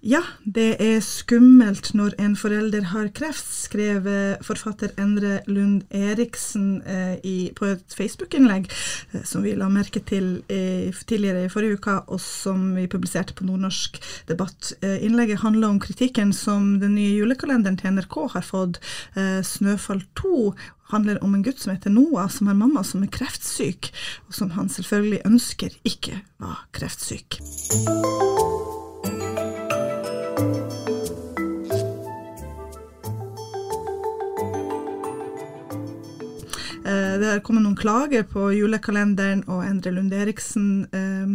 Ja, det er skummelt når en forelder har kreft, skrev forfatter Endre Lund Eriksen eh, i, på et Facebook-innlegg eh, som vi la merke til eh, tidligere i forrige uke, og som vi publiserte på Nordnorsk debatt. Eh, innlegget handler om kritikken som den nye julekalenderen til NRK har fått. Eh, 'Snøfall 2' handler om en gutt som heter Noah, som har mamma som er kreftsyk, og som han selvfølgelig ønsker ikke var kreftsyk. Eh, det har kommet noen klager på julekalenderen, og Endre Lund Eriksen eh,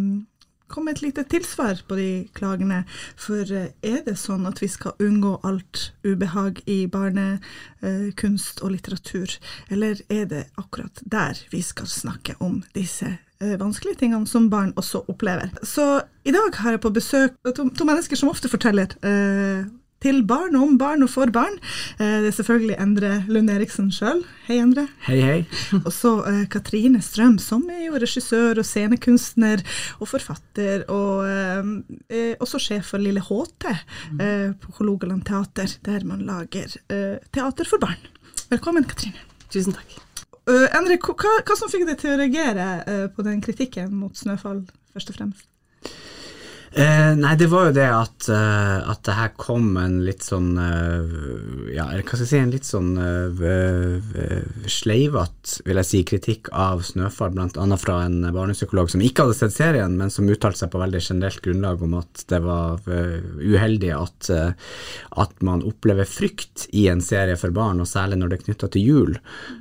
kom med et lite tilsvar på de klagene. For eh, er det sånn at vi skal unngå alt ubehag i barnekunst og litteratur, eller er det akkurat der vi skal snakke om disse vanskelige tingene som barn også opplever. Så i dag har jeg på besøk to, to mennesker som ofte forteller eh, til barn, om barn og for barn. Eh, det er selvfølgelig Endre Lund Eriksen sjøl. Hei, Endre. Hei, hei. og så eh, Katrine Strøm, som er jo regissør og scenekunstner og forfatter, og eh, også sjef for Lille HT eh, på Hålogaland teater, der man lager eh, teater for barn. Velkommen, Katrine. Tusen takk. Uh, Endre, hva, hva, som fikk deg til å reagere uh, på den kritikken mot Snøfall, først og fremst? Eh, nei, det var jo det at, uh, at det her kom en litt sånn uh, Ja, hva skal jeg si, en litt sånn uh, sleivete, vil jeg si, kritikk av Snøfall, bl.a. fra en barnepsykolog som ikke hadde sett serien, men som uttalte seg på veldig generelt grunnlag om at det var uheldig at, at man opplever frykt i en serie for barn, og særlig når det er knytta til jul.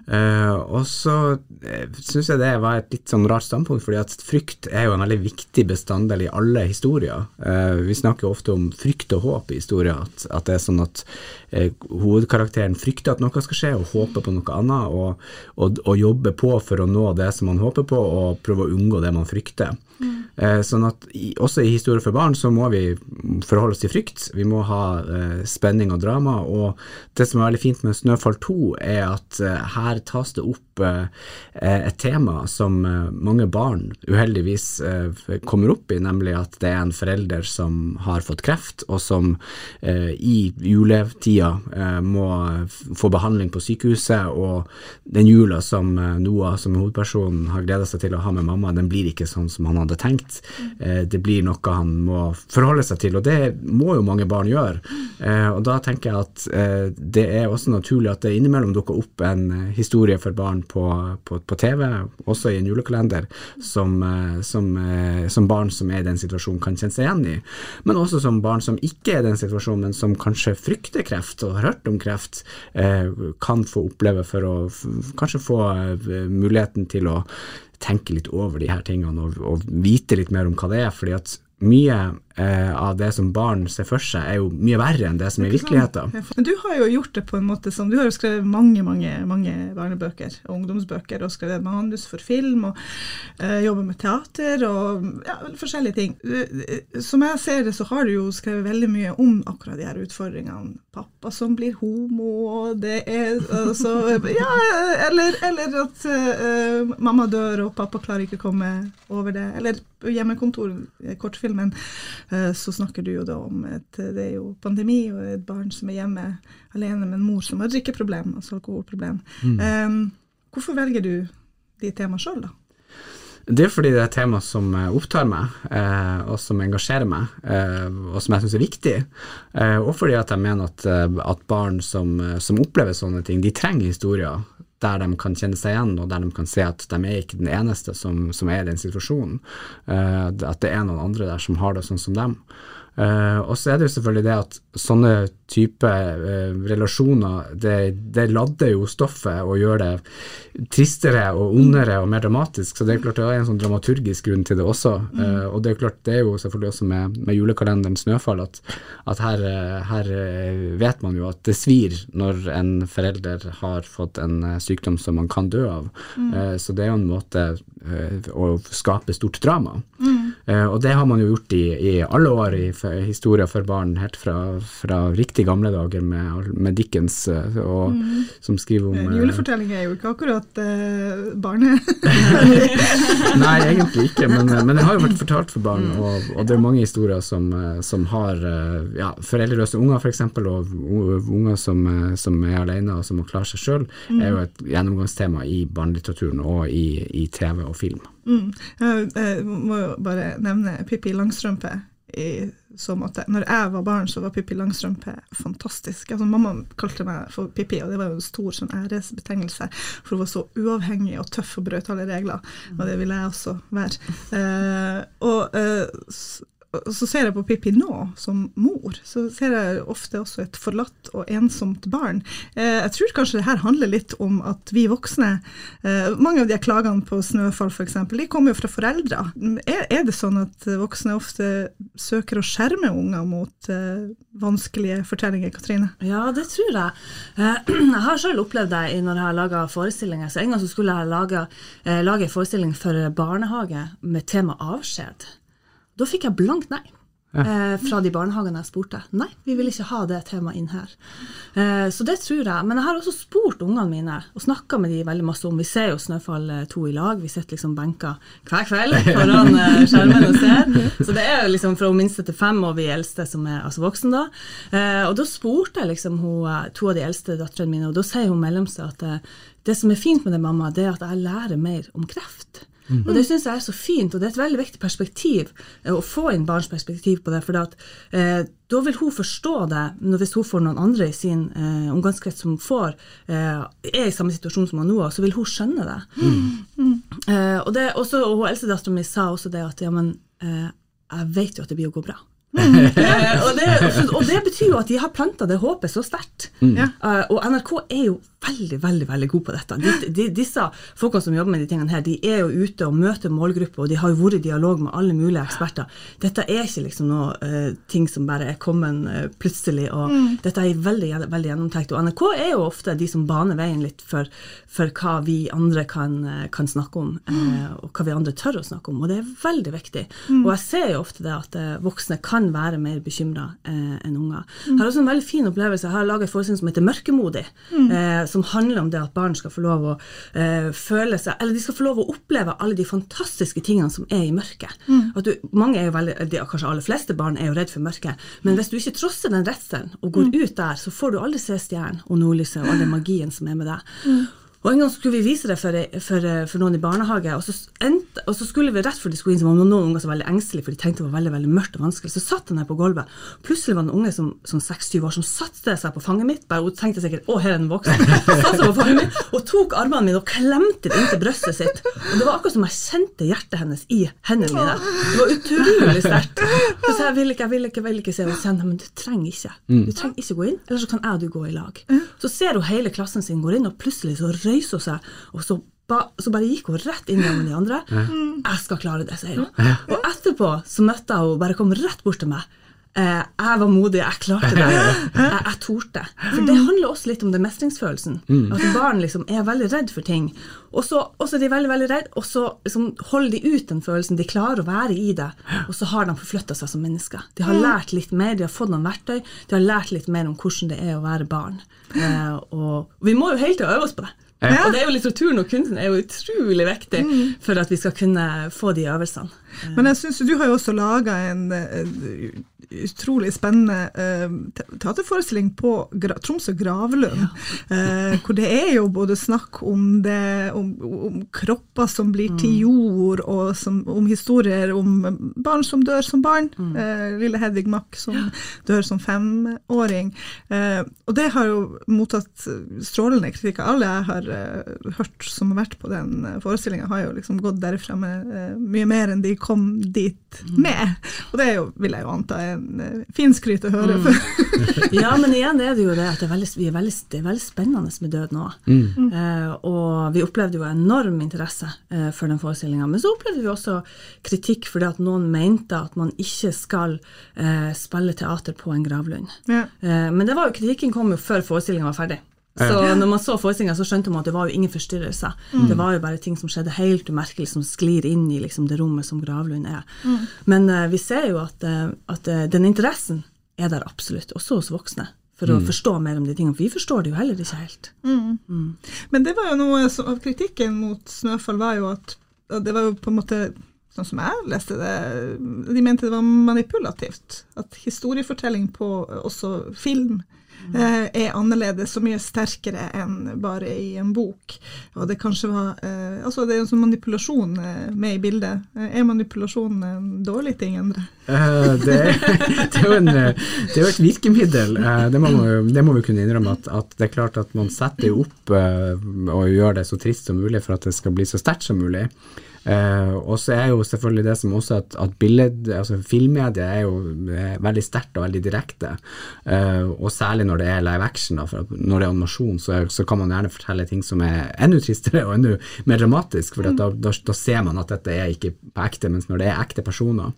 og så uh, syns jeg det var et litt sånn rart standpunkt, fordi at frykt er jo en veldig viktig bestanddel i alle historier historier. Eh, vi snakker ofte om frykt og håp i historier. At, at det er sånn at eh, hovedkarakteren frykter at noe skal skje, og håper på noe annet, og, og, og jobber på for å nå det som man håper på, og prøver å unngå det man frykter. Eh, sånn at i, også i historier for barn så må vi forholde oss til frykt. Vi må ha eh, spenning og drama. Og det som er veldig fint med 'Snøfall 2', er at eh, her tas det opp eh, et tema som eh, mange barn uheldigvis eh, kommer opp i, nemlig at det er en forelder som har fått kreft, og som i juletida må få behandling på sykehuset. Og den jula som Noah som hovedpersonen har gleda seg til å ha med mamma, den blir ikke sånn som han hadde tenkt. Eh, det blir noe han må forholde seg til, og det må jo mange barn gjøre. Eh, og da tenker jeg at eh, det er også naturlig at det innimellom dukker opp en historie for barn på, på, på TV, også i en julekalender, som, som, som, barn som er i den situasjonen kan kjenne seg igjen i. Men også som barn som ikke er i den situasjonen, men som kanskje frykter kreft og har hørt om kreft, kan få oppleve for å kanskje få muligheten til å tenke litt over de her tingene og, og vite litt mer om hva det er. fordi at mye av det som barn ser for seg, er jo mye verre enn det som er virkeligheten. Men du har jo gjort det på en måte som Du har jo skrevet mange mange, mange barnebøker og ungdomsbøker, og skrevet manus for film, og uh, jobber med teater og ja, forskjellige ting. Eh, som jeg ser det, så har du jo skrevet veldig mye om akkurat de her utfordringene. Pappa som blir homo, og det er altså Ja, eller, eller at uh, mamma dør, og pappa klarer ikke å komme over det. Eller hjemmekontor, kortfilmen. Eh, så snakker du jo da om at det er jo pandemi og et barn som er hjemme alene med en mor som har drikkeproblem, altså alkoholproblem. Mm. Hvorfor velger du de temaene sjøl, da? Det er fordi det er et tema som opptar meg, eh, og som engasjerer meg, eh, og som jeg syns er viktig. Eh, og fordi at jeg mener at, at barn som, som, opplever sånne ting, de trenger historier der de kan kjenne seg igjen, og der de kan se at de er ikke den eneste som, som er i den situasjonen. Uh, at det er noen andre der som har det sånn som dem. Uh, og så er det jo selvfølgelig det at sånne type uh, relasjoner, det, det, ladder jo stoffet og gjør det tristere og ondere og mer dramatisk. Så det er klart det er en sånn dramaturgisk grunn til det også. Uh, og det er klart det er jo selvfølgelig også med, med julekalenderen 'Snøfall' at, at her, her, vet man jo at det svir når en forelder har fått en sykdom som man kan dø av. Mm. så det er jo en måte å skape stort drama. Mm. Eh, og det har man jo gjort i, i alle år i historia for barn, helt fra, fra riktig gamle dager med, med Dickens, og, mm. som skriver om En eh, julefortelling er jo ikke akkurat eh, barne... Nei, egentlig ikke, men, men det har jo vært fortalt for barn, og, og det er mange historier som, eh, som har eh, ja, foreldreløse unger f.eks., og unger som, eh, som er alene og som må klare seg sjøl, er jo et gjennomgangstema i barnelitteraturen og i, i TV og film. Mm. Jeg, må jo bare nevne Pippi Langstrømpe i så måte. Når jeg var barn, så var Pippi Langstrømpe fantastisk. Altså, mamma kalte meg for Pippi, og det var jo en stor sånn æresbetegnelse, for hun var så uavhengig og tøff og brøt alle regler, og det ville jeg også være. Uh, og uh, så ser jeg på Pippi nå, som mor, så ser jeg ofte også et forlatt og ensomt barn. Eh, jeg tror kanskje det her handler litt om at vi voksne eh, Mange av de klagene på snøfall f.eks., de kommer jo fra foreldre. Er, det sånn at voksne ofte søker å skjerme unger mot eh, vanskelige fortellinger, Katrine? Ja, det tror jeg. Jeg har selv opplevd det når jeg har laga forestillinger. Så En gang så skulle jeg lage, lage en forestilling for barnehage med tema avskjed. Da fikk jeg blankt nei. Ja. Fra de barnehagene jeg spurte. Nei, vi vil ikke ha det temaet inn her. Eh, Så det tror jeg. Men jeg har også spurt ungene mine og snakka med de veldig masse om Vi ser jo Snøfall to 2 i lag. Vi sitter liksom benka hver kveld foran eh, skjermen og ser. Så det er jo liksom fra minste til fem og vi eldste som er altså voksen da. Eh, Og da spurte jeg liksom hun, eh, to av de eldste døtrene mine, og da sier hun mellomste at eh, det som er fint med det, mamma, det er at jeg lærer mer om kreft. Og det syns jeg er så fint, og det er et veldig viktig perspektiv eh, å få inn barns perspektiv på det. For at, eh, da vil hun forstå det når, hvis hun får noen andre i sin eh, omgangskrets som får, eh, er i samme situasjon som hun nå så vil hun skjønne det. Eh, og det også, og hun eldstedattera mi sa også det at ja, men eh, jeg vet jo at det blir å gå bra. Eh, og, det, og det betyr jo at de har planta det håpet så sterkt. Ja. Eh, og NRK er jo veldig veldig, veldig god på dette. De, de, disse folkene som jobber med de tingene her, de er jo ute og møter målgrupper, og de har jo vært i dialog med alle mulige eksperter. Dette er ikke liksom noe uh, ting som bare er kommet uh, plutselig, og dette er veldig, veldig gjennomtenkt. Og NRK er jo ofte de som baner veien litt for, for hva vi andre kan, eh, kan snakke om, uh, og hva vi andre tør å snakke om, og det er veldig viktig. Og jeg ser jo ofte det at voksne kan være mer bekymra enn unger. Jeg har også en veldig fin opplevelse. Jeg har laga en forestilling som heter Mørkemodig, eh, som handler om det at barn skal få lov å eh, føle seg Eller de skal få lov å oppleve alle de fantastiske tingene som er i mørket. At du, mange er jo veldig, Kanskje aller fleste barn er jo redd for mørket, men hvis du ikke trosser den redselen og går ut der, så får du aldri se stjernen og nordlyset og all den magien som er med deg. Og En gang skulle vi vise det for, for, for noen i barnehage, og så, endte, og så skulle vi rett før de skulle inn, så var noen unger som var veldig engstelige, for de tenkte det var veldig veldig mørkt og vanskelig. Så satt han der på gulvet. Plutselig var det en unge som, som 6-7 år som satte seg på fanget mitt. Bare, Hun tenkte sikkert 'Å, her er den voksen'. Satte seg på fanget mitt og tok armene mine og klemte det inntil brystet sitt. Og Det var akkurat som jeg kjente hjertet hennes i hendene mine. Det var utrolig sterkt. Så sa jeg 'vil ikke, jeg vil ikke, jeg vil ikke', se henne Så Men du trenger ikke. Du trenger ikke gå inn, eller så kan jeg og du gå i lag. Så ser hun hele klassen sin går inn, og plutselig så røyser hun seg, og så, ba, så bare gikk hun rett inn med de andre. 'Jeg skal klare det', sier hun. Og etterpå så møtte jeg henne, bare kom rett bort til meg. Eh, jeg var modig, jeg klarte det. Jeg, jeg torde. For det handler også litt om den mestringsfølelsen. At barn liksom er veldig redd for ting. Og så er de veldig veldig redd, og så liksom holder de ut den følelsen. De klarer å være i det, og så har de forflytta seg som mennesker. De har lært litt mer, de har fått noen verktøy, de har lært litt mer om hvordan det er å være barn. Eh, og vi må jo hele tida øve oss på det. Ja. Og det er jo litteraturen og kunsten er jo utrolig viktig for at vi skal kunne få de øvelsene. Men jeg synes du har jo også laga en, eh, utrolig spennende uh, teaterforestilling på Gra Tromsø Gravlund. Eh, hvor det er jo både snakk om det, om, om kropper som blir til jord, og som, om historier om barn som dør som barn. Eh, lille Hedvig Mack som dør som femåring. Og det har jo mottatt strålende kritikk. Alle jeg har hørt som har vært på den forestillinga, har jo liksom gått derfra med mye mer enn de kom dit med. Og det er jo, vil jeg jo anta, en eh, fin skryt å høre. Mm. Ja, men igjen er det jo det at det er veldig, vi er veldig, det er veldig spennende med død nå. Eh, og vi opplevde jo enorm interesse eh, for den forestillinga. Men så opplevde vi også kritikk fordi at noen mente at man ikke skal eh, spille teater på en gravlund. Ja. Eh, men det var jo, kritikken kom jo før forestillinga var ferdig. Så når man så forestillinga, så skjønte man at det var jo ingen forstyrrelser. Det var jo bare ting som skjedde helt umerkelig, som sklir inn i liksom, det rommet som gravlund er. Men uh, vi ser jo at, uh, at uh, den interessen er der absolutt, også hos voksne. For å forstå mer om de tingene. For vi forstår det jo heller ikke helt. Men det var jo noe som, av kritikken mot Snøfall var jo at det var jo på en måte Sånn som jeg leste det, de mente det var manipulativt. At historiefortelling på også film eh, er annerledes og mye sterkere enn bare i en bok. Og det kanskje var eh, Altså det er en sånn manipulasjon eh, med i bildet. Eh, Er manipulasjon en dårlig ting, Endre? Eh, det, det, er jo en, eh, det er jo et virkemiddel, eh, det må, det må vi kunne innrømme. At, at det er klart at man setter opp eh, og gjør det så trist som mulig for at det skal bli så sterkt som mulig. Eh, og så er jo selvfølgelig det som også at, at billed, altså filmmediet er jo eh, veldig sterkt og veldig direkte. Eh, og særlig når det er live action, da, for når det er animasjon, så, så kan man gjerne fortelle ting som er enda tristere og enda mer dramatisk, for da, da, da ser man at dette er ikke på ekte, mens når det er ekte personer,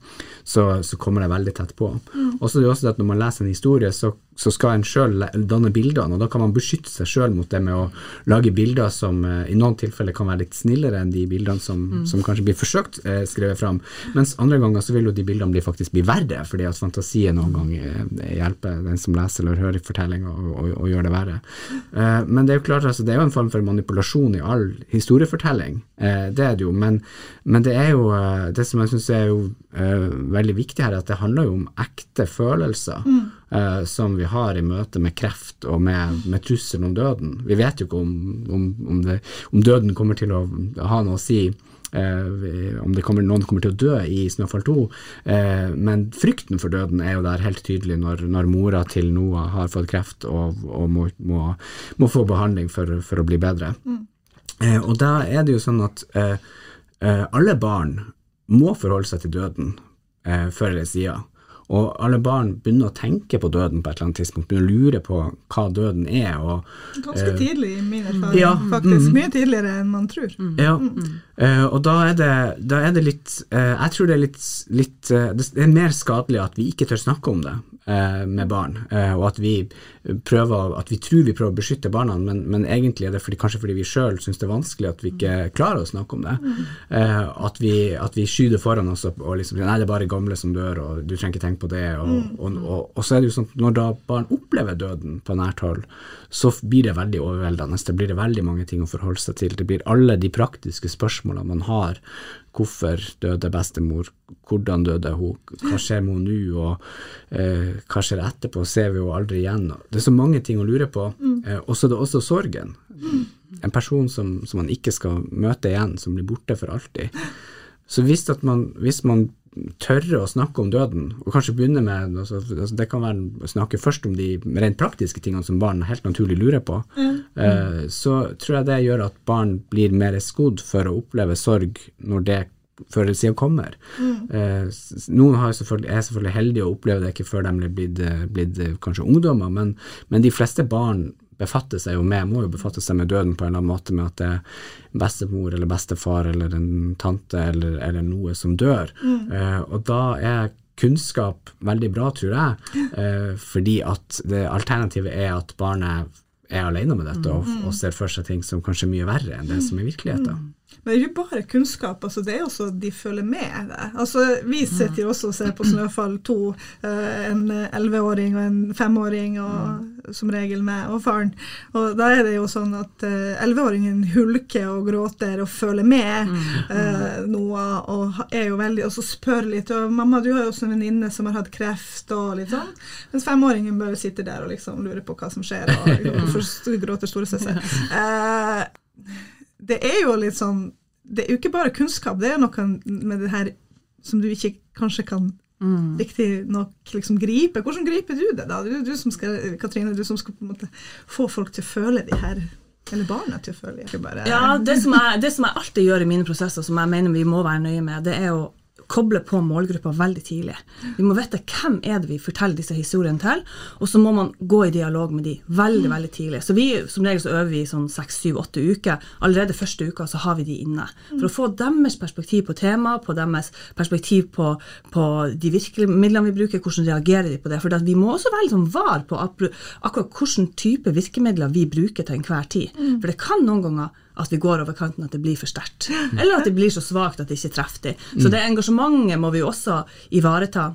så, så kommer det veldig tett på. Og så er det også det at når man leser en historie, så, så skal en sjøl danne bildene, og da kan man beskytte seg sjøl mot det med å lage bilder som i noen tilfeller kan være litt snillere enn de bildene som, som kanskje blir forsøkt eh, skrevet fram, mens andre ganger så vil jo de bildene bli, faktisk bli verre, fordi at fantasien noen ganger eh, hjelper den som leser eller hører fortellinga og, og, og gjør det verre. Eh, men det er jo klart, altså, det er jo en form for manipulasjon i all historiefortelling, eh, det er det jo, men, men det er jo eh, det som jeg syns er jo eh, veldig viktig her, er at det handler jo om ekte følelser eh, som vi har i møte med kreft og med, med trusselen om døden. Vi vet jo ikke om, om, om, det, om døden kommer til å ha noe å si. Eh, om det kommer, noen kommer til å dø i Snøfall 2, eh, men frykten for døden er jo der helt tydelig når, når mora til Noah har fått kreft og, og må, må, må få behandling for, for å bli bedre. Eh, og da er det jo sånn at alle barn må forholde seg til døden eh, før eller siden. Og alle barn begynner å tenke på døden på et eller annet tidspunkt, begynner å lure på hva døden er. Og, Ganske tidlig i min erfaring, ja, faktisk. Mye tidligere enn man tror. ja, eh, og da er det, da er det litt uh, Jeg tror det er litt, litt Det er mer skadelig at vi ikke tør snakke om det eh, med barn, eh, og at vi prøver At vi tror vi prøver å beskytte barna, men, men egentlig er det fordi, kanskje fordi vi sjøl syns det er vanskelig at vi ikke klarer å snakke om det. Eh, at, vi, at vi skyter foran oss og, og liksom Nei, det er bare gamle som dør, og du trenger ikke tenke på det. Og, og, og, og så er det jo sånn når da barn opplever døden på nært hold, så blir det veldig overveldende. Det blir det veldig mange ting å forholde seg til. Det blir alle de praktiske spørsmålene man har. Hvorfor døde bestemor? Hvordan døde hun? Hva skjer med henne nå? Og eh, hva skjer etterpå? Ser vi henne aldri igjen? Det er så mange ting å lure på. Eh, og så er det også sorgen. En person som, som man ikke skal møte igjen, som blir borte for alltid. Så hvis, man, hvis man tørre å snakke om døden, og kanskje begynne med altså, altså Det kan være å snakke først om de rent praktiske tingene som barn helt naturlig lurer på. Eh, så tror jeg det gjør at barn blir mer skodd for å oppleve sorg når det før eller siden kommer. Eh, noen har selvfølgelig, er selvfølgelig heldige å oppleve det ikke før de blir blitt, eh, blitt eh, kanskje ungdommer, men, men de fleste barn befatter seg jo med, må jo befatte seg med døden på en eller annen måte, med at det er bestemor eller bestefar eller en tante eller, eller noe som dør. Eh, og da er kunnskap veldig bra, tror jeg, eh, fordi at det alternativet er at barnet er alene med dette og, og ser for seg ting som kanskje er mye verre enn det som er virkeligheten. Men det er ikke bare kunnskap, altså det er også de følger med det. Altså, vi sitter jo også og ser på Snøfall 2, eh, en elleveåring og en femåring, og som regel med, og faren. Og da er det jo sånn at eh, elleveåringen hulker og gråter og føler med mm. noe, og er jo veldig, og så spør litt, og 'mamma, du har jo også en venninne som har hatt kreft', og litt sånn. Mens femåringen bare sitter der og liksom lurer på hva som skjer, og hvorfor gråter storesøster. Eh, det er jo litt sånn Det er jo ikke bare kunnskap, det er noe med det her som du ikke kanskje kan riktig nok liksom gripe. Hvordan griper du det, da? Du, du som skal, Katrine, du som skal på en måte få folk til å føle de her Eller barna til å føle ikke bare Ja, det som, jeg, det som jeg alltid gjør i mine prosesser, som jeg mener vi må være nøye med, det er å koble på målgruppa veldig tidlig. Vi må vite hvem er det vi forteller disse historiene til, og så må man gå i dialog med de veldig veldig tidlig. Så vi, Som regel så øver vi sånn seks, syv, åtte uker. Allerede første uka så har vi de inne. For å få deres perspektiv på temaet, på deres perspektiv på, på de virkemidlene vi bruker, hvordan reagerer de på det. For vi må også være sånn var på akkurat hvilken type virkemidler vi bruker til enhver tid. For det kan noen ganger at vi går over kanten, at det blir for sterkt. Eller at det blir så svakt at det ikke treffer dem. Så det engasjementet må vi også ivareta.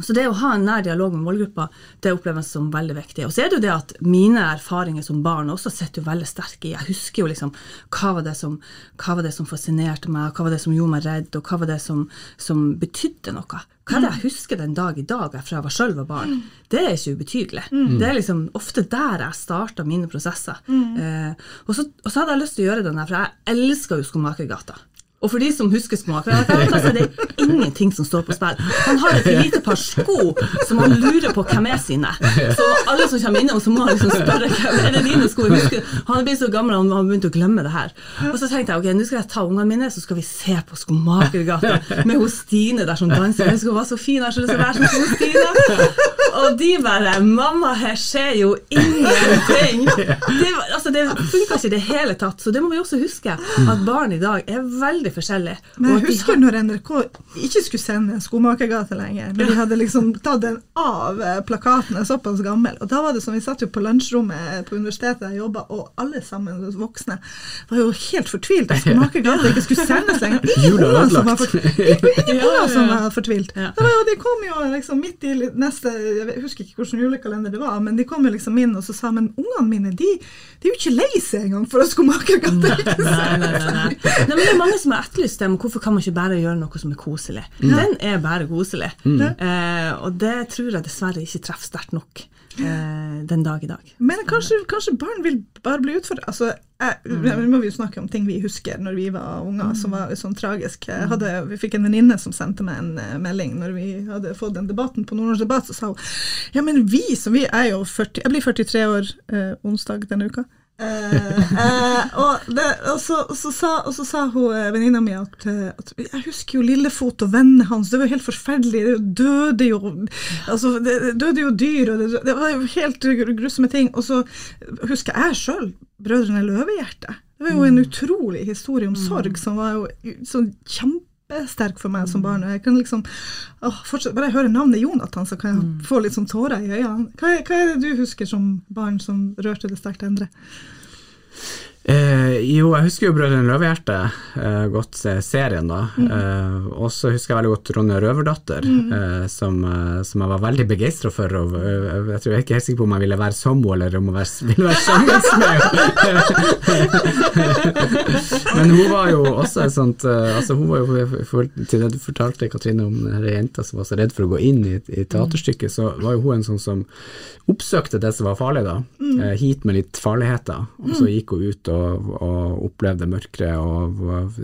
Så det å ha en nær dialog med målgruppa, det oppleves som veldig viktig. Og så er det jo det at mine erfaringer som barn også sitter veldig sterke i. Jeg husker jo liksom hva var det som, hva var det som fascinerte meg, hva var det som gjorde meg redd, og hva var det som, som betydde noe. Hva er det jeg husker den dag i dag fra jeg var selv var barn? Det er ikke ubetydelig. Det er liksom ofte der jeg starta mine prosesser. Eh, og, så, og, så, hadde jeg lyst til å gjøre den der, for jeg elsker jo Skomakergata. Og for de som husker skomakeren, så er det ingenting som står på spill. Han har et lite par sko som han lurer på hvem er sine. Så alle som kommer innom, så må han liksom spørre hvem er det dine sko. Husker, han er blitt så gammel han har begynt å glemme det her. Og så tenkte jeg ok, nå skal jeg ta ungene mine, så skal vi se på Skomakergata med hos Stine der som danser. Jeg husker hun var så fin, jeg har være som Stine. Og de bare 'Mamma, her skjer jo ingenting'. Det, altså, det funka ikke i det hele tatt. Så det må vi også huske, at barn i dag er veldig forskjellige. Men jeg husker har... når NRK ikke skulle sende Skomakergata lenger, når de hadde liksom tatt den av eh, plakaten, er såpass gammel. Og da var det som, Vi satt jo på lunsjrommet på universitetet jeg jobba, og alle sammen voksne var jo helt fortvilt at Skomakergata ikke skulle sendes lenger. Ingen unger som var, for, fortvilt. De kom jo liksom midt i neste jeg husker ikke hvilken julekalender det var, men de kom jo liksom inn og så sa men ungene mine de, de er jo ikke lei seg engang for at skomakergata. nei, nei, nei, nei. nei, men det er mange som har etterlyst det, men hvorfor kan man ikke bare gjøre noe som er koselig? Mm. Den er bare koselig. Mm. Eh, og det tror jeg dessverre ikke treffer sterkt nok eh, den dag i dag. Men kanskje, kanskje barn vil bare bli utfordret. Altså, mm. Nå må vi jo snakke om ting vi husker når vi var unger, som var sånn tragisk. Hadde, vi fikk en venninne som sendte meg en uh, melding når vi hadde fått den debatten på Nordnorsk Debatt, så sa hun ja, men vi som vi er jo 40 Jeg blir 43 år uh, onsdag denne uka. Uh, uh, og, det, og, så, og, så sa, og, så, sa, hun venninna mi at, at, Jeg husker jo Lillefot og vennene hans, det var jo helt forferdelig. Det døde jo altså, det døde jo dyr, og det, det var jo helt grusomme ting. Og så husker jeg sjøl Brødrene Løvehjerte. Det var jo en mm. utrolig historie om sorg mm. som var jo sånn kjempe kjempesterk for meg som barn. Jeg kan liksom, å, fortsatt, Bare jeg hører navnet Jonathan, så kan jeg mm. få litt sånn tårer i øynene. Hva, hva, er det du husker som barn som rørte det sterkt Endre? Eh, jo, jeg husker jo Brødrene Løvehjerte eh, godt, eh, serien da. Mm. Eh, og så husker jeg veldig godt Ronja Røverdatter, mm. Eh, som, eh, som, jeg var veldig begeistra for. Og, jeg, tror jeg er ikke helt sikker på om jeg ville være henne, eller om jeg ville være med. Men hun var jo også et sånt altså Hun var jo, for, til det du fortalte Katrine om denne jenta som var så redd for å gå inn i, i teaterstykket, så var jo hun en sånn som oppsøkte det som var farlig, da. Mm. hit med litt farligheter. Og så mm. gikk hun ut og og, og oppleve det mørkere og, og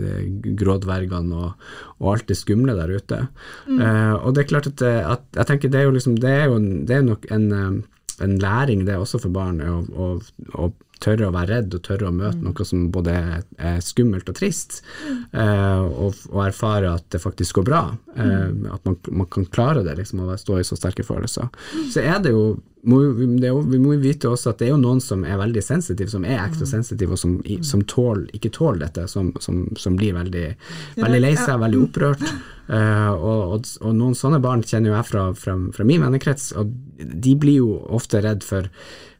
grådvergene og, og, alt det skumle der ute. Mm. Uh, og det er klart at, at, jeg tenker det er jo liksom, det er jo, det er nok en, eh, en læring det også for barn å tørre å være redd og tørre å møte mm. noe som både er skummelt og trist, mm. uh, og, og, erfare at det faktisk går bra. Uh, at man, man, kan klare det, liksom, å stå i så sterke følelser. Mm. Så er det jo må, det jo, vi må vite også at det er jo noen som er veldig sensitive, som er ekstra sensitive, og som, som tål, ikke tåler dette, som, som, som, blir veldig, veldig lei seg, veldig opprørt. Uh, og, og, og, noen sånne barn kjenner jo jeg fra, fra, fra min vennekrets, og de blir jo ofte redd for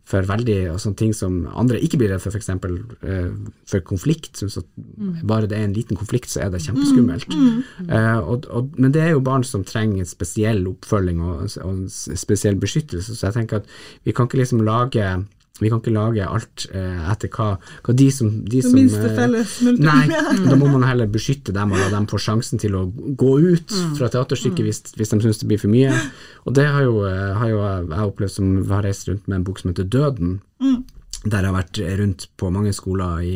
for veldig og sånne ting som andre ikke blir redd for, f.eks. For, uh, for konflikt. Synes at mm. Bare det er en liten konflikt, så er det kjempeskummelt. Mm. Mm. Uh, og, og, men det er jo barn som trenger spesiell oppfølging og, og spesiell beskyttelse, så jeg tenker at vi kan ikke liksom lage vi kan ikke lage alt eh, etter hva, hva, de som, de som minste eh, felles Nei, da må man heller beskytte dem og la dem få sjansen til å gå ut mm. fra teaterstykket mm. hvis, hvis, de syns det blir for mye. Og det har jo, eh, har jo jeg opplevd som har reist rundt med en bok som heter Døden. Mm der jeg har vært rundt på mange skoler i,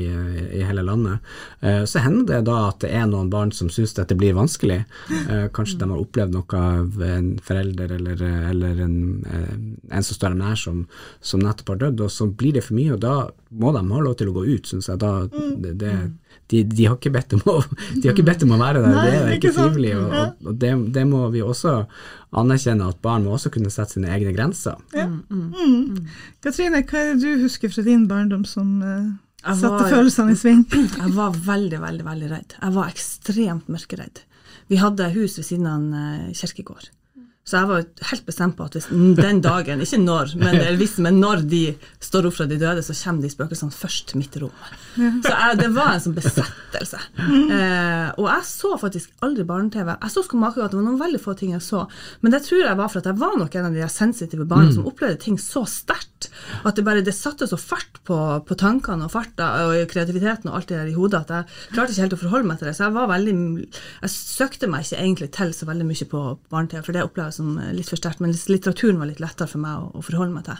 i hele landet. Eh, så hender det da at det er noen barn som syns dette blir vanskelig. Eh, kanskje de har opplevd noe av en forelder eller, eller en, eh, en, som står dem nær som, som, nettopp har dødd, og så blir det for mye, og da må de ha lov til å gå ut, syns jeg. Da, det, det, de, de, har ikke bedt om å, de har ikke bedt om å være der, Nei, det er ikke ikke frivillig. Og, og det, det må vi også anerkjenne, at barn må også kunne sette sine egne grenser. Ja. Mm. Katrine, hva er det du husker fra din barndom som uh, satte var- følelsene i sving? Jeg var veldig, veldig veldig redd. Jeg var ekstremt mørkeredd. Vi hadde hus ved siden av en eh, kirkegård. Så jeg var helt bestemt på at hvis den dagen, ikke når, men, hvis, men når de står opp fra de døde, så kommer de spøkelsene først til mitt rom. Så jeg, det var en sånn besettelse. Eh, og jeg så faktisk aldri barne-TV. Jeg så Skomakergata, det var noen veldig få ting jeg så. Men det tror jeg var for at jeg var nok en av de sensitive barna som opplevde ting så sterkt. At det bare det satte så fart på, på tankene og farta og kreativiteten og alt det der i hodet at jeg klarte ikke helt å forholde meg til det. Så jeg var veldig Jeg søkte meg ikke egentlig til så veldig mye på barne-TV, for det opplevde jeg som litt for sterkt. Men litteraturen var litt lettere for meg å, å forholde meg til.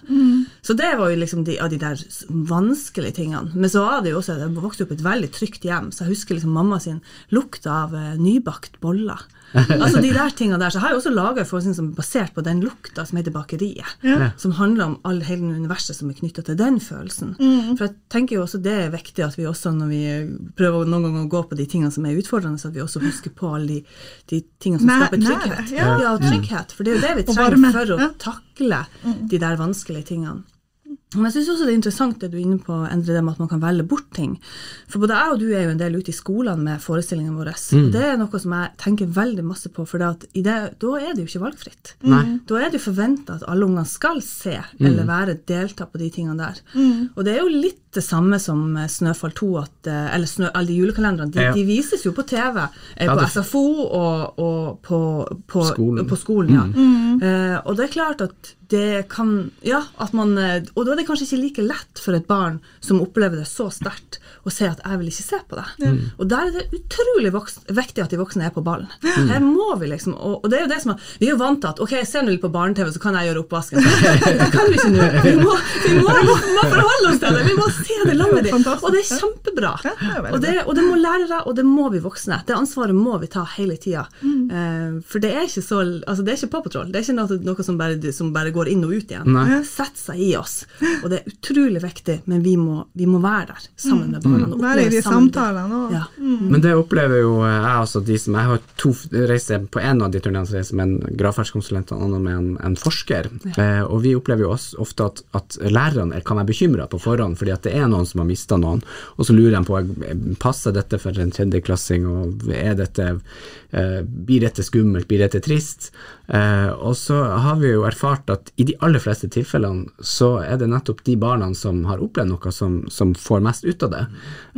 Så det var jo liksom de, av de der vanskelige tingene. Men så var det jo også Jeg vokste opp i et veldig trygt hjem, så jeg husker liksom mamma sin lukt av eh, nybakt boller. altså de der tingene der, så har jeg også laga en forestilling som er basert på den lukta som heter Bakeriet. Som handler om all, hele universet som er knytta til den følelsen. For jeg tenker jo også det er viktig at vi også når vi prøver noen ganger å gå på de tingene som er utfordrende, så at vi også husker på alle de, de tingene som Næ- skaper nære, trygghet. ja. Ja, trygghet. For det er jo det vi trenger for å takle de der vanskelige tingene. Men jeg syns også det er interessant det du er inne på, Endre, det med at man kan velge bort ting. For både jeg og du er jo en del ute i skolene med forestillingene våre. Mm. det er noe som jeg tenker veldig masse på, for det det, da er det jo ikke valgfritt. Mm. Da er det jo forventa at alle ungene skal se eller være delta på de tingene der. Og det er jo litt det samme som eh, Snøfall 2, at, eh, eller snø, alle de julekalenderne. De, Ja. de vises jo på TV, eh, Ja, på SFO og, og på, på Skolen. På skolen ja. Eh, og det er klart at det kan Ja, at man eh, Og da er det kanskje ikke like lett for et barn som opplever det så sterkt, å si at 'jeg vil ikke se på det'. Og der er det utrolig viktig at de voksne er på ballen. Her må vi liksom og, og det er jo det som er, Vi er jo vant til at 'ok, ser nå litt på barne-TV, så kan jeg gjøre oppvasken'. Det kan vi ikke nå. Vi må, vi må, vi må forholde oss til det. Vi må se det lammet ditt! Og det er kjempebra. Ja, det er Og det, og det må lærere, og det må vi voksne. Det ansvaret må vi ta hele tida. Eh, for det er ikke så altså det er ikke Paw Patrol. Det er ikke noe, noe som, bare, som bare går inn og ut igjen. Nei. Det setter seg i oss. Og det er utrolig viktig, men vi må, vi må være der sammen med barna. Mm. Være i de samtalene òg. Ja. Men det opplever jo jeg også, de som Jeg har to reiser på en av de turneene som reiser med en gravferdskonsulent, og en annen med en, en forsker. Eh, og vi opplever jo også ofte at, at lærerne kan være bekymra på forhånd, fordi at det er noen som har mista noen, og så lurer de på passer dette for en tredjeklassing, og er dette, eh, blir dette skummelt, blir dette trist? Eh, og så har vi jo erfart at i de aller fleste tilfellene så er det nettopp de barna som har opplevd noe, som, som får mest ut av det.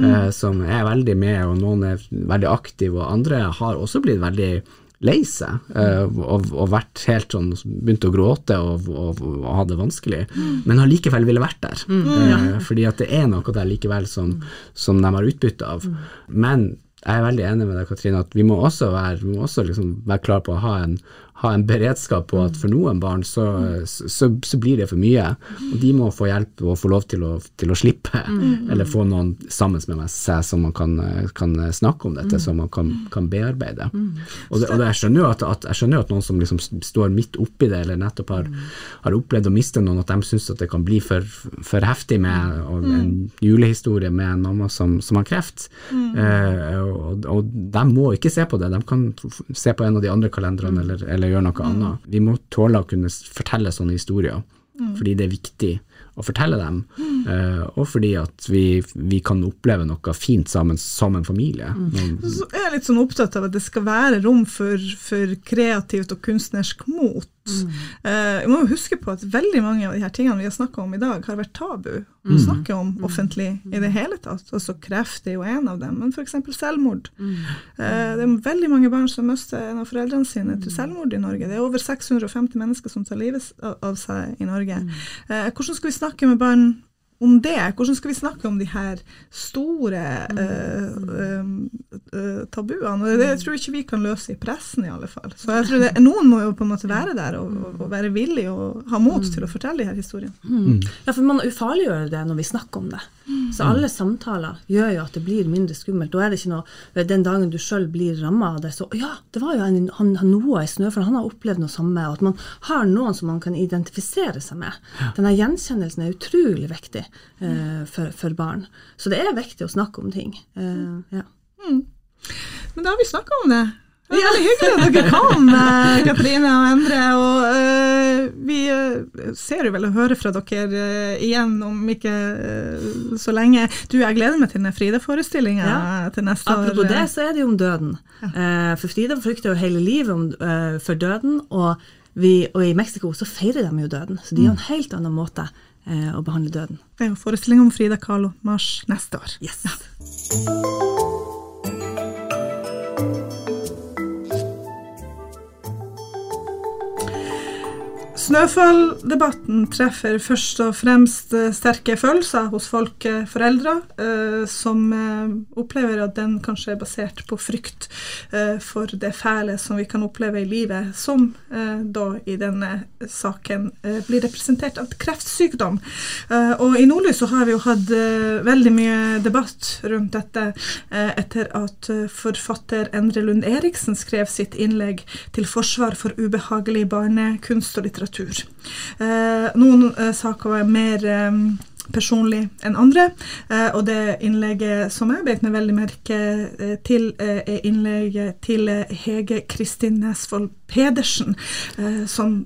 Eh, som er veldig med, og noen er veldig aktive, og andre har også blitt veldig lei seg eh, og, og vært helt sånn begynte å gråte og, og, og ha det vanskelig, men allikevel likevel ville vært der. Eh, fordi at det er noe der likevel som, som de har utbytte av. Men jeg er veldig enig med deg, Katrine, at vi må også være, vi må også liksom være klar på å ha en, ha en beredskap på at for noen barn så, så, så blir det for mye. Og de må få hjelp og få lov til å, til å slippe, eller få noen sammen med seg som man kan, kan snakke om dette, som man kan, kan bearbeide. Og, det, og det, jeg skjønner at, at, jeg skjønner at noen som liksom står midt oppi det, eller nettopp har, har opplevd å miste noen, at de syns at det kan bli for, for heftig med en julehistorie med en mamma som, som har kreft. Eh, og, og de må ikke se på det, de kan se på en av de andre kalenderne eller, eller gjøre noe annet. Vi må tåle å kunne fortelle sånne historier, fordi det er viktig å fortelle dem, eh, og fordi at vi, vi kan oppleve noe fint sammen som en familie. Mm. Så er jeg litt sånn opptatt av at det skal være rom for, for kreativt og kunstnersk mot. Eh, vi må jo huske på at veldig mange av de her tingene vi har snakka om i dag, har vært tabu å snakke om offentlig i det hele tatt. Altså Kreft er jo en av dem, men f.eks. selvmord. Eh, det er veldig mange barn som mister en av foreldrene sine til selvmord i Norge. Det er over 650 mennesker som tar livet av seg i Norge. Eh, hvordan skal vi snakke med barn om det? Hvordan skal vi snakke om de her store eh, uh, eh, tabuene? Det tror jeg ikke vi kan løse i pressen, i alle fall. Så jeg tror det, Noen må jo på en måte være der og, og, og være villig og ha mot til å fortelle de her historiene. Ja, for man ufarliggjør det når vi snakker om det. Så alle samtaler gjør jo at det blir mindre skummelt. Da er det ikke noe Den dagen du sjøl blir ramma av det, så Ja, det var jo en, han, han Noah i Snøfall, han har opplevd noe samme. Og at man har noen som man kan identifisere seg med. Denne gjenkjennelsen er utrolig viktig eh, for, for, barn. Så det er viktig å snakke om ting. Eh, ja. Mm. Men da har vi snakka om det. Det er veldig hyggelig at dere kom, eh, Katrine og Endre. Og uh, vi uh, ser jo vel og hører fra dere uh, igjen om ikke så lenge. Du, jeg gleder meg til den Frida-forestillinga ja. til neste Apropos år. Apropos det, så er det jo om døden. Ja. for Frida frykter jo hele livet om, for døden, og, vi, og, i Mexico så feirer de jo døden. Så de har en helt annen måte å behandle døden. Det er jo forestilling om Frida Kahlo, mars neste år. Yes. Ja. Snøfalldebatten treffer først og fremst eh, sterke følelser hos folk, eh, foreldre, eh, som opplever at den kanskje er basert på frykt for det fæle som vi kan oppleve i livet, som da i denne saken blir representert av kreftsykdom. Og i Nordlys så har vi jo hatt veldig mye debatt rundt dette etter at forfatter Endre Lund Eriksen skrev sitt innlegg til forsvar for ubehagelig barnekunst og litteratur litteratur. Eh, noen eh, saker var mer eh, personlig enn andre. og det innlegget som jeg beit meg veldig merke til, er innlegget til Hege Kristin Nesvold Pedersen, som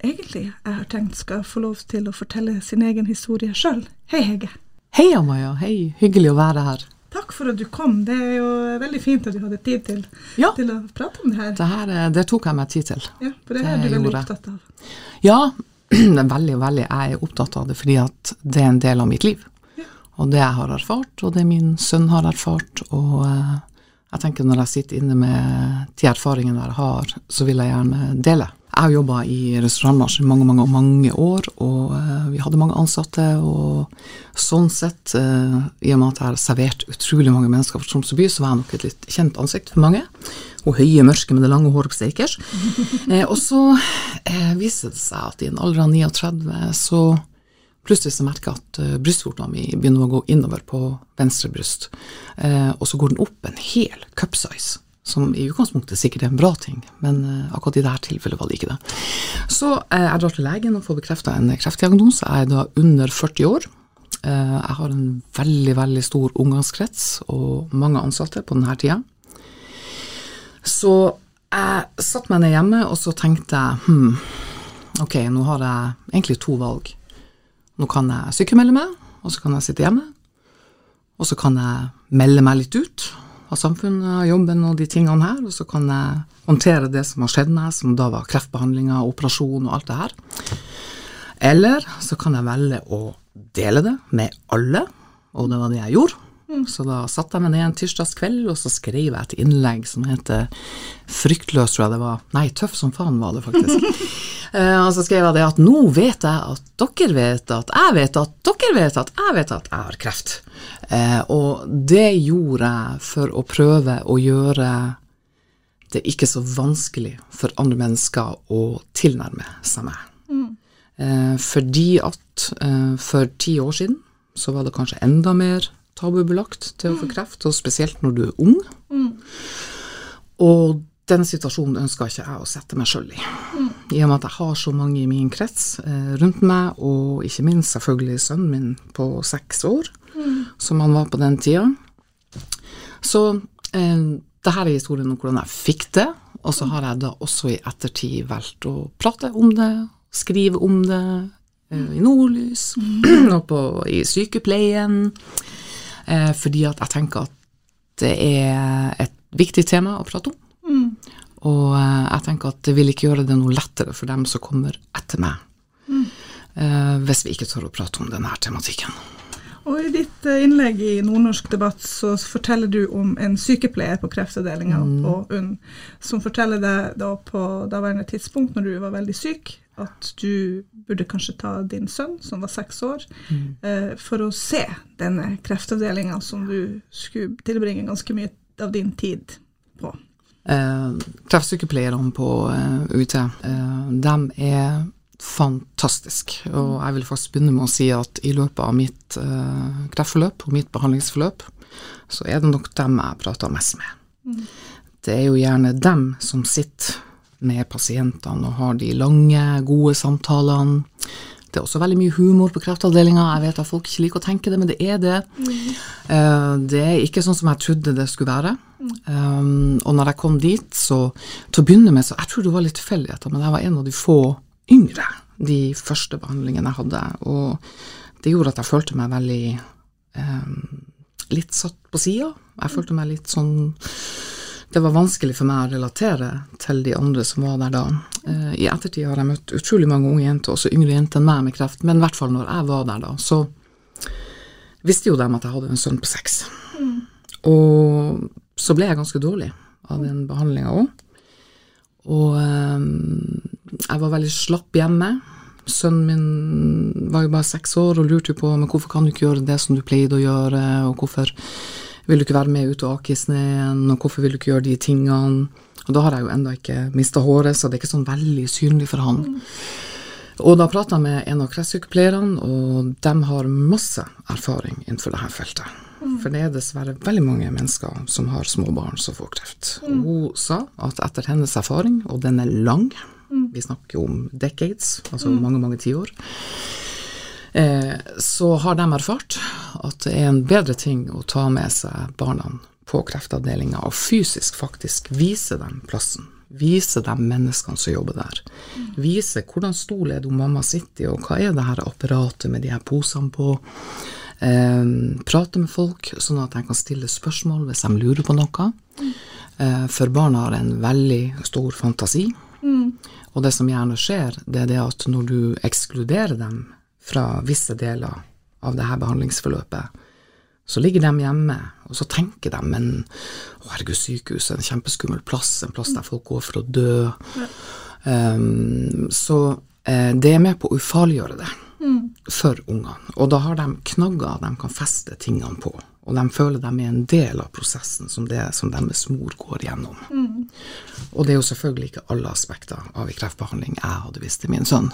egentlig jeg har tenkt skal få lov til å fortelle sin egen historie sjøl. Hei, Hege. Hei, Amaya. Hei. Hyggelig å være her. Takk for at du kom. Det er jo veldig fint at du hadde tid til, ja. til å prate om det her. Det, her, det tok jeg meg tid til. Ja, For det, det er du veldig opptatt av. Ja, veldig, veldig. Jeg er opptatt av det fordi at det er en del av mitt liv. Ja. Og det jeg har erfart, og det min sønn har erfart. Og uh, jeg tenker når jeg sitter inne med de erfaringene jeg har, så vil jeg gjerne dele. Jeg har jobba i restaurantbransjen mange mange, mange år, og uh, vi hadde mange ansatte. Og sånn sett, uh, i og med at jeg har servert utrolig mange mennesker for Tromsø by, så var jeg nok et litt kjent ansikt for mange. Og høye, mørke med det lange håret på Steikers. uh, og så viser det seg at i en alder av 39 så plutselig så merker jeg at brystvorta mi begynner å gå innover på venstre bryst. og så går den opp en hel cupsize som i utgangspunktet sikkert er en bra ting, men uh, akkurat i dette tilfellet var det ikke det. Så uh, jeg drar til legen og får bekrefta en kreftdiagnose. Jeg er da under 40 år. Uh, jeg har en veldig, veldig stor omgangskrets og mange ansatte på denne tida. Så jeg satte meg ned hjemme, og så tenkte jeg hm, ok, nå har jeg egentlig to valg. Nå kan jeg sykemelde meg, og så kan jeg sitte hjemme. Og så kan jeg melde meg litt ut av samfunnet, jobben og de tingene her, og så kan jeg håndtere det som har skjedd meg, som da var kreftbehandlinga, operasjon og alt det her. Eller så kan jeg velge å dele det med alle, og det var det jeg gjorde. Så da satte jeg meg ned en tirsdagskveld, og så skrev jeg et innlegg som heter Fryktløs, tror jeg det var. Nei, Tøff som faen var det faktisk. uh, og så skrev jeg det at nå vet jeg at dere vet at jeg vet at dere vet at jeg vet at jeg har kreft. Uh, og det gjorde jeg for å prøve å gjøre det ikke så vanskelig for andre mennesker å tilnærme seg meg. Mm. Uh, fordi at for ti år siden så var det kanskje enda mer tabubelagt til å få kreft, og spesielt når du er ung. Mm. Og den situasjonen ønsker ikke jeg å sette meg sjøl i. Mm. I og med at jeg har så mange i min krets eh, rundt meg, og ikke minst selvfølgelig sønnen min på seks år, mm. som han var på den tida. Så eh, det her er historien om hvordan jeg fikk det, og så har jeg da også i ettertid valgt å prate om det, skrive om det eh, i Nordlys, mm. og på, i sykepleien. Eh, fordi at jeg tenker at det er et viktig tema å prate om. Mm. Og eh, jeg tenker at det vil ikke gjøre det noe lettere for dem som kommer etter meg, mm. eh, hvis vi ikke tør å prate om denne tematikken. Og I ditt eh, innlegg i Nordnorsk debatt så forteller du om en sykepleier på kreftavdelinga mm. på UNN, som forteller deg da på daværende tidspunkt, når du var veldig syk, at du burde kanskje ta din sønn, som var seks år, mm. eh, for å se denne kreftavdelinga som du skulle tilbringe ganske mye av din tid på. Eh, kreftsykepleierne på eh, UiT, eh, de er fantastisk. Og jeg vil faktisk begynne med å si at i løpet av mitt uh, kreftforløp og mitt behandlingsforløp, så er det nok dem jeg prater mest med. Det er jo gjerne dem som sitter med pasientene og har de lange, gode samtalene. Det er også veldig mye humor på kreftavdelinga. Jeg vet at folk ikke liker å tenke det, men det er det. Eh, det er ikke sånn som jeg trodde det skulle være. Um, og når jeg kom dit, så til å begynne med, så jeg tror det var litt tilfeldigheter, men jeg var en av de få yngre de første behandlingene jeg hadde. Og det gjorde at jeg følte meg veldig eh, litt satt på sida. Jeg følte meg litt sånn det var vanskelig for meg å relatere til de andre som var der da. Eh, I ettertid har jeg møtt utrolig mange unge jenter, også yngre jenter enn meg med kreft, men i hvert fall når jeg var der da, så visste jo de at jeg hadde en sønn på seks. Mm. Og så ble jeg ganske dårlig av den behandlinga òg. Og um, jeg var veldig slapp hjemme. Sønnen min var jo bare seks år og lurte på men hvorfor kan du ikke gjøre det som du pleide å gjøre, og hvorfor vil du ikke være med ut og ake i sneen, og hvorfor vil du ikke gjøre de tingene? Og da har jeg jo ennå ikke mista håret, så det er ikke sånn veldig synlig for han. Og da prata jeg med en av kreftsykepleierne, og de har masse erfaring innenfor dette feltet. For det er dessverre veldig mange mennesker som har små barn som får kreft. Og Hun sa at etter hennes erfaring, og den er lang, mm. vi snakker om decades, altså mm. mange, mange tiår, Eh, så har de erfart at det er en bedre ting å ta med seg barna på kreftavdelinga og fysisk faktisk vise dem plassen. Vise dem menneskene som jobber der. Vise hvordan stol er det mamma sitter i, og hva er det her apparatet med de her posene på. Eh, prate med folk, sånn at de kan stille spørsmål hvis de lurer på noe. Eh, for barna har en veldig stor fantasi. Mm. Og det som gjerne skjer, det er det at når du ekskluderer dem fra visse deler av det her behandlingsforløpet, så ligger de hjemme, og så tenker de men å herregud, sykehuset er en kjempeskummel plass, en plass der folk går for å dø. Ja. Um, så eh, det er med på å ufarliggjøre det mm. for ungene. Og da har de knagger de kan feste tingene på, og de føler de er en del av prosessen som det som deres mor går gjennom. Mm. Og det er jo selvfølgelig ikke alle aspekter av en kreftbehandling jeg hadde visst til min sønn.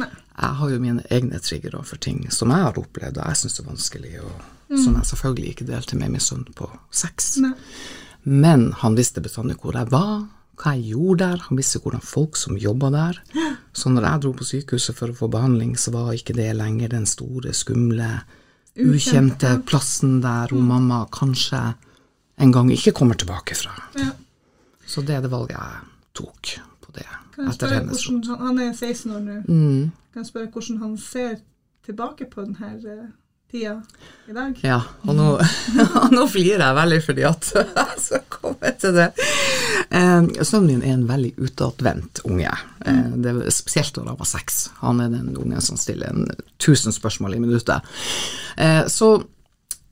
Nei. Jeg har jo mine egne triggere for ting som jeg har opplevd og jeg syns er vanskelig, og mm. som jeg selvfølgelig ikke delte med min sønn på sex. Nei. Men han visste bestandig hvor jeg var, hva jeg gjorde der, han visste hvordan folk som jobba der. Så når jeg dro på sykehuset for å få behandling, så var ikke det lenger den store, skumle, ukjente plassen der hun mm. mamma kanskje en gang ikke kommer tilbake fra. Ja. Så det er det valget jeg tok på det. Kan jeg spørre hvordan, Han er 16 år nå. Mm. Kan jeg spørre hvordan han ser tilbake på denne tida i dag? Ja, og nå, nå flirer jeg veldig fordi at Så kom jeg til det. Eh, sønnen min er en veldig utadvendt unge. Eh, det er spesielt når han var seks. Han er den ungen som stiller en tusen spørsmål i minuttet. Eh, så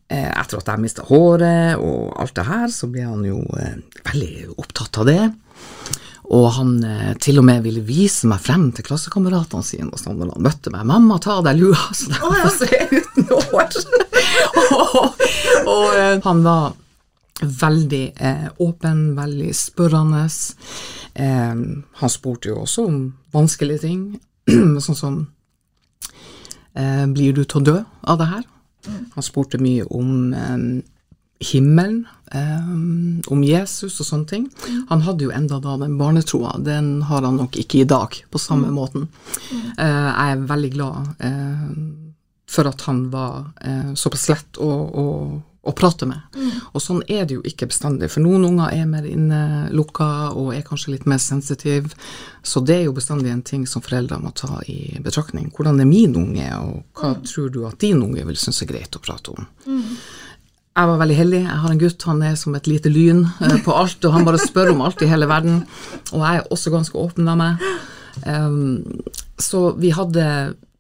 eh, etter at jeg mista håret og alt det her, så ble han jo eh, veldig opptatt av det. Og han eh, til og med ville vise meg frem til klassekameratene sine og sånn når han møtte meg. 'Mamma, ta av deg lua, så de får se uten hår'. og, og eh, han var veldig eh, åpen, veldig spørrende. Eh, han spurte jo også om vanskelige ting, sånn som eh, 'Blir du til å dø av det her?' Han spurte mye om eh, himmelen, um, om Jesus og sånne ting. Han hadde jo enda da den barnetroa. Den har han nok ikke i dag på samme mm. måten. Uh, jeg er veldig glad uh, for at han var uh, såpass lett å, å, å prate med. Mm. Og sånn er det jo ikke bestandig, for noen unger er mer innelukka og er kanskje litt mer sensitive. Så det er jo bestandig en ting som foreldre må ta i betraktning. Hvordan er min unge, og hva mm. tror du at din unge vil synes er greit å prate om? Jeg var veldig heldig. Jeg har en gutt, han er som et lite lyn eh, på alt, og han bare spør om alt i hele verden. Og jeg er også ganske åpen av meg. Um, så vi hadde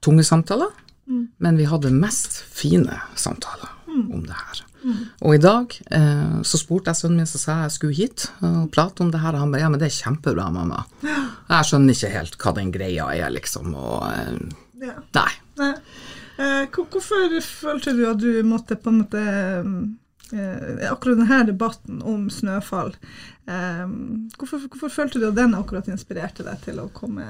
tunge samtaler, mm. men vi hadde mest fine samtaler mm. om det her. Mm. Og i dag eh, så spurte jeg sønnen min som sa jeg skulle hit og prate om det her, og han bare ja, men det er kjempebra, mamma. Jeg skjønner ikke helt hva den greia er, liksom, og eh, ja. Nei. nei. Eh, hvorfor følte du at du måtte på en måte eh, Akkurat denne debatten om snøfall, eh, hvorfor, hvorfor, følte du at den akkurat inspirerte deg til å komme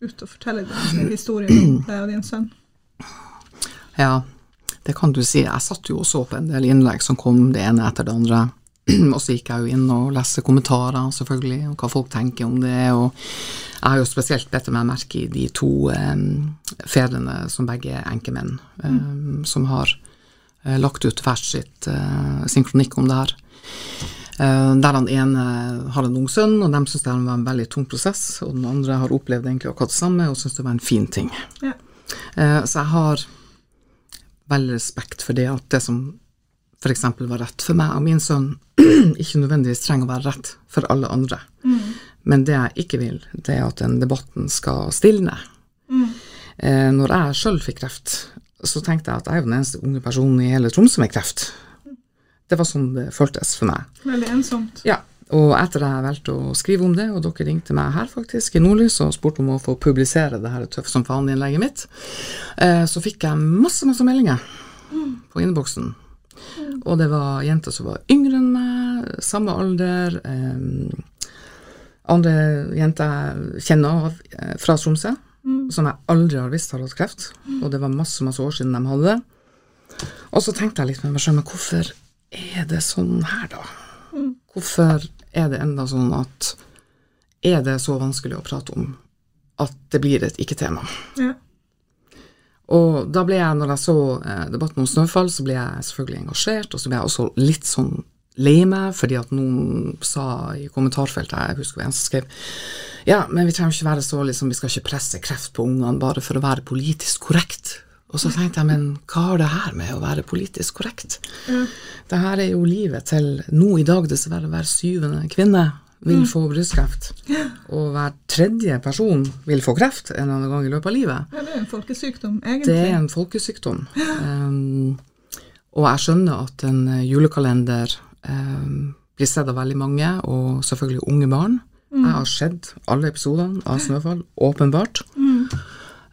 ut og fortelle din historie om deg og din sønn? Ja, det kan du si. Jeg satt jo og så på en del innlegg som kom det ene etter det andre. Og så gikk jeg jo inn og leste kommentarer, selvfølgelig, og hva folk tenker om det. Og jeg har jo spesielt bedt meg merke i de to um, fedrene som begge er enkemenn, eh, som har uh, lagt ut hvert sitt, uh, sin kronikk om det her. Uh, der den ene har en ung sønn, og de syns det var en veldig tung prosess. Og den andre har opplevd egentlig akkurat det samme og syns det var en fin ting. Ja. Så jeg har veldig respekt for det at det som f.eks. var rett for meg og min sønn, ikke nødvendigvis trenger å være rett for alle andre. Men det jeg ikke vil, det er at den debatten skal stilne. Eh, når jeg sjøl fikk kreft, så tenkte jeg at jeg er den eneste unge personen i hele Tromsø med kreft. Det var sånn det føltes for meg. Veldig ensomt. Ja, og etter jeg valgte å skrive om det, og dere ringte meg her faktisk i Nordlys og spurte om å få publisere det her Tøff som faen-innlegget mitt, eh, så fikk jeg masse, masse meldinger på innboksen. Og det var jenter som var yngre enn meg, samme alder. Eh, andre jenter jeg kjenner av eh, fra Tromsø, som jeg aldri har visst har hatt kreft. Og det var masse, masse år siden de hadde det. Og så tenkte jeg litt med meg selv, men hvorfor er det sånn her, da? Hvorfor er det enda sånn at Er det så vanskelig å prate om at det blir et ikke-tema? Ja. Og da ble jeg, når jeg så eh, debatten om Snøfall, så ble jeg selvfølgelig engasjert, og så ble jeg også litt sånn lei meg, fordi at noen sa i kommentarfeltet, jeg husker en som skrev ja, men vi trenger ikke være så liksom, vi skal ikke presse kreft på ungene bare for å være politisk korrekt. Og så tenkte jeg, men hva har det her med å være politisk korrekt? Det her er jo livet til nå i dag dessverre hver syvende kvinne vil få brystkreft. Og hver tredje person vil få kreft en eller annen gang i løpet av livet. ja, det er en folkesykdom, egentlig. Det er en folkesykdom. Um, og jeg skjønner at en julekalender blir sett av veldig mange, og selvfølgelig unge barn. Jeg har sett alle episodene av Snøfall, åpenbart.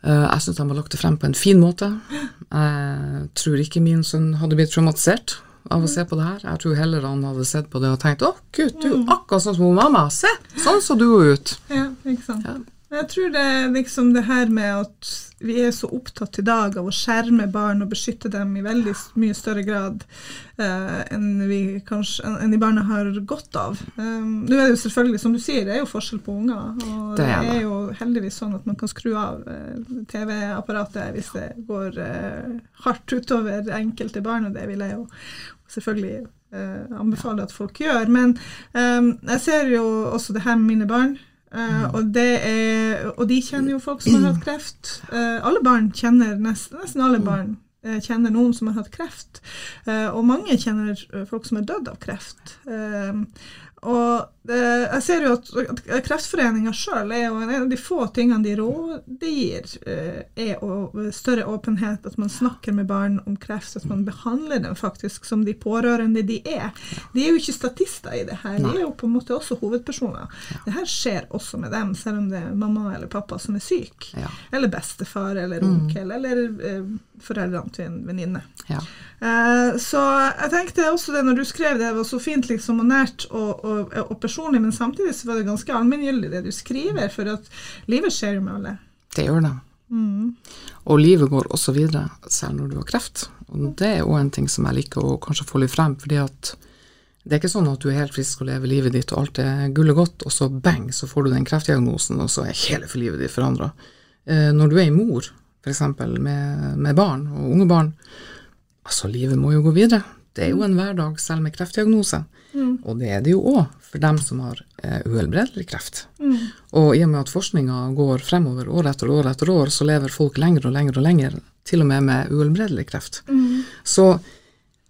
Uh, jeg syns de har lagt det frem på en fin måte. Jeg tror ikke min sønn hadde blitt traumatisert av å se på det her. Jeg tror heller han hadde sett på det og tenkt 'Å, gutt, du er akkurat sånn som mamma. Se, sånn så du ut'. Ja, ikke sant. Ja. Jeg tror det er liksom det her med at vi er så opptatt i dag av å skjerme barn og beskytte dem i veldig mye større grad eh, enn vi kanskje enn de barna har godt av. Um, Nå er det jo selvfølgelig, som du sier, det er jo forskjell på unger. Og Det det er er jo heldigvis sånn at man kan skru av eh, TV-apparatet hvis det går eh, hardt utover enkelte barn, og det vil jeg jo selvfølgelig eh, anbefale at folk gjør. Men um, jeg ser jo også det her med mine barn. Eh, og, det er, og de kjenner jo folk som har hatt kreft. Eh, alle barn kjenner, nesten, nesten alle barn eh, kjenner noen som har hatt kreft. Og mange kjenner folk som er dødd av kreft. Og eh, jeg ser jo at, at Kreftforeninga sjøl er jo en av de få tingene de rådgir, eh, er å, større åpenhet, at man snakker med barn om kreft, at man behandler dem faktisk som de pårørende de er. De er jo ikke statister i det her, de er jo på en måte også hovedpersoner. Det her skjer også med dem, selv om det er mamma eller pappa som er syk. Eller bestefar eller onkel, eller eh, foreldrene til en venninne. Ja. Eh, så jeg tenkte også det når du skrev det, det var så fint liksom, og nært og, og, og personlig, men samtidig så var det ganske allmenngyldig det du skriver, for at livet skjer jo med alle. Det gjør det. Og livet går også videre, selv når du har kreft. Og det er òg en ting som jeg liker å kanskje få litt frem, fordi at det er ikke sånn at du er helt frisk og lever livet ditt og alt er gull og godt, og så bang, så får du den kreftdiagnosen, og så er hele for livet ditt forandra. Eh, når du er en mor, f.eks. Med, med barn og unge barn, altså livet må jo gå videre. Det er jo en hverdag selv med kreftdiagnose. Og det er det jo òg for dem som har eh, uhelbredelig kreft. Og i og med at forskninga går fremover år etter år etter år, så lever folk lenger og lenger og lenger, til og med med uhelbredelig kreft. Så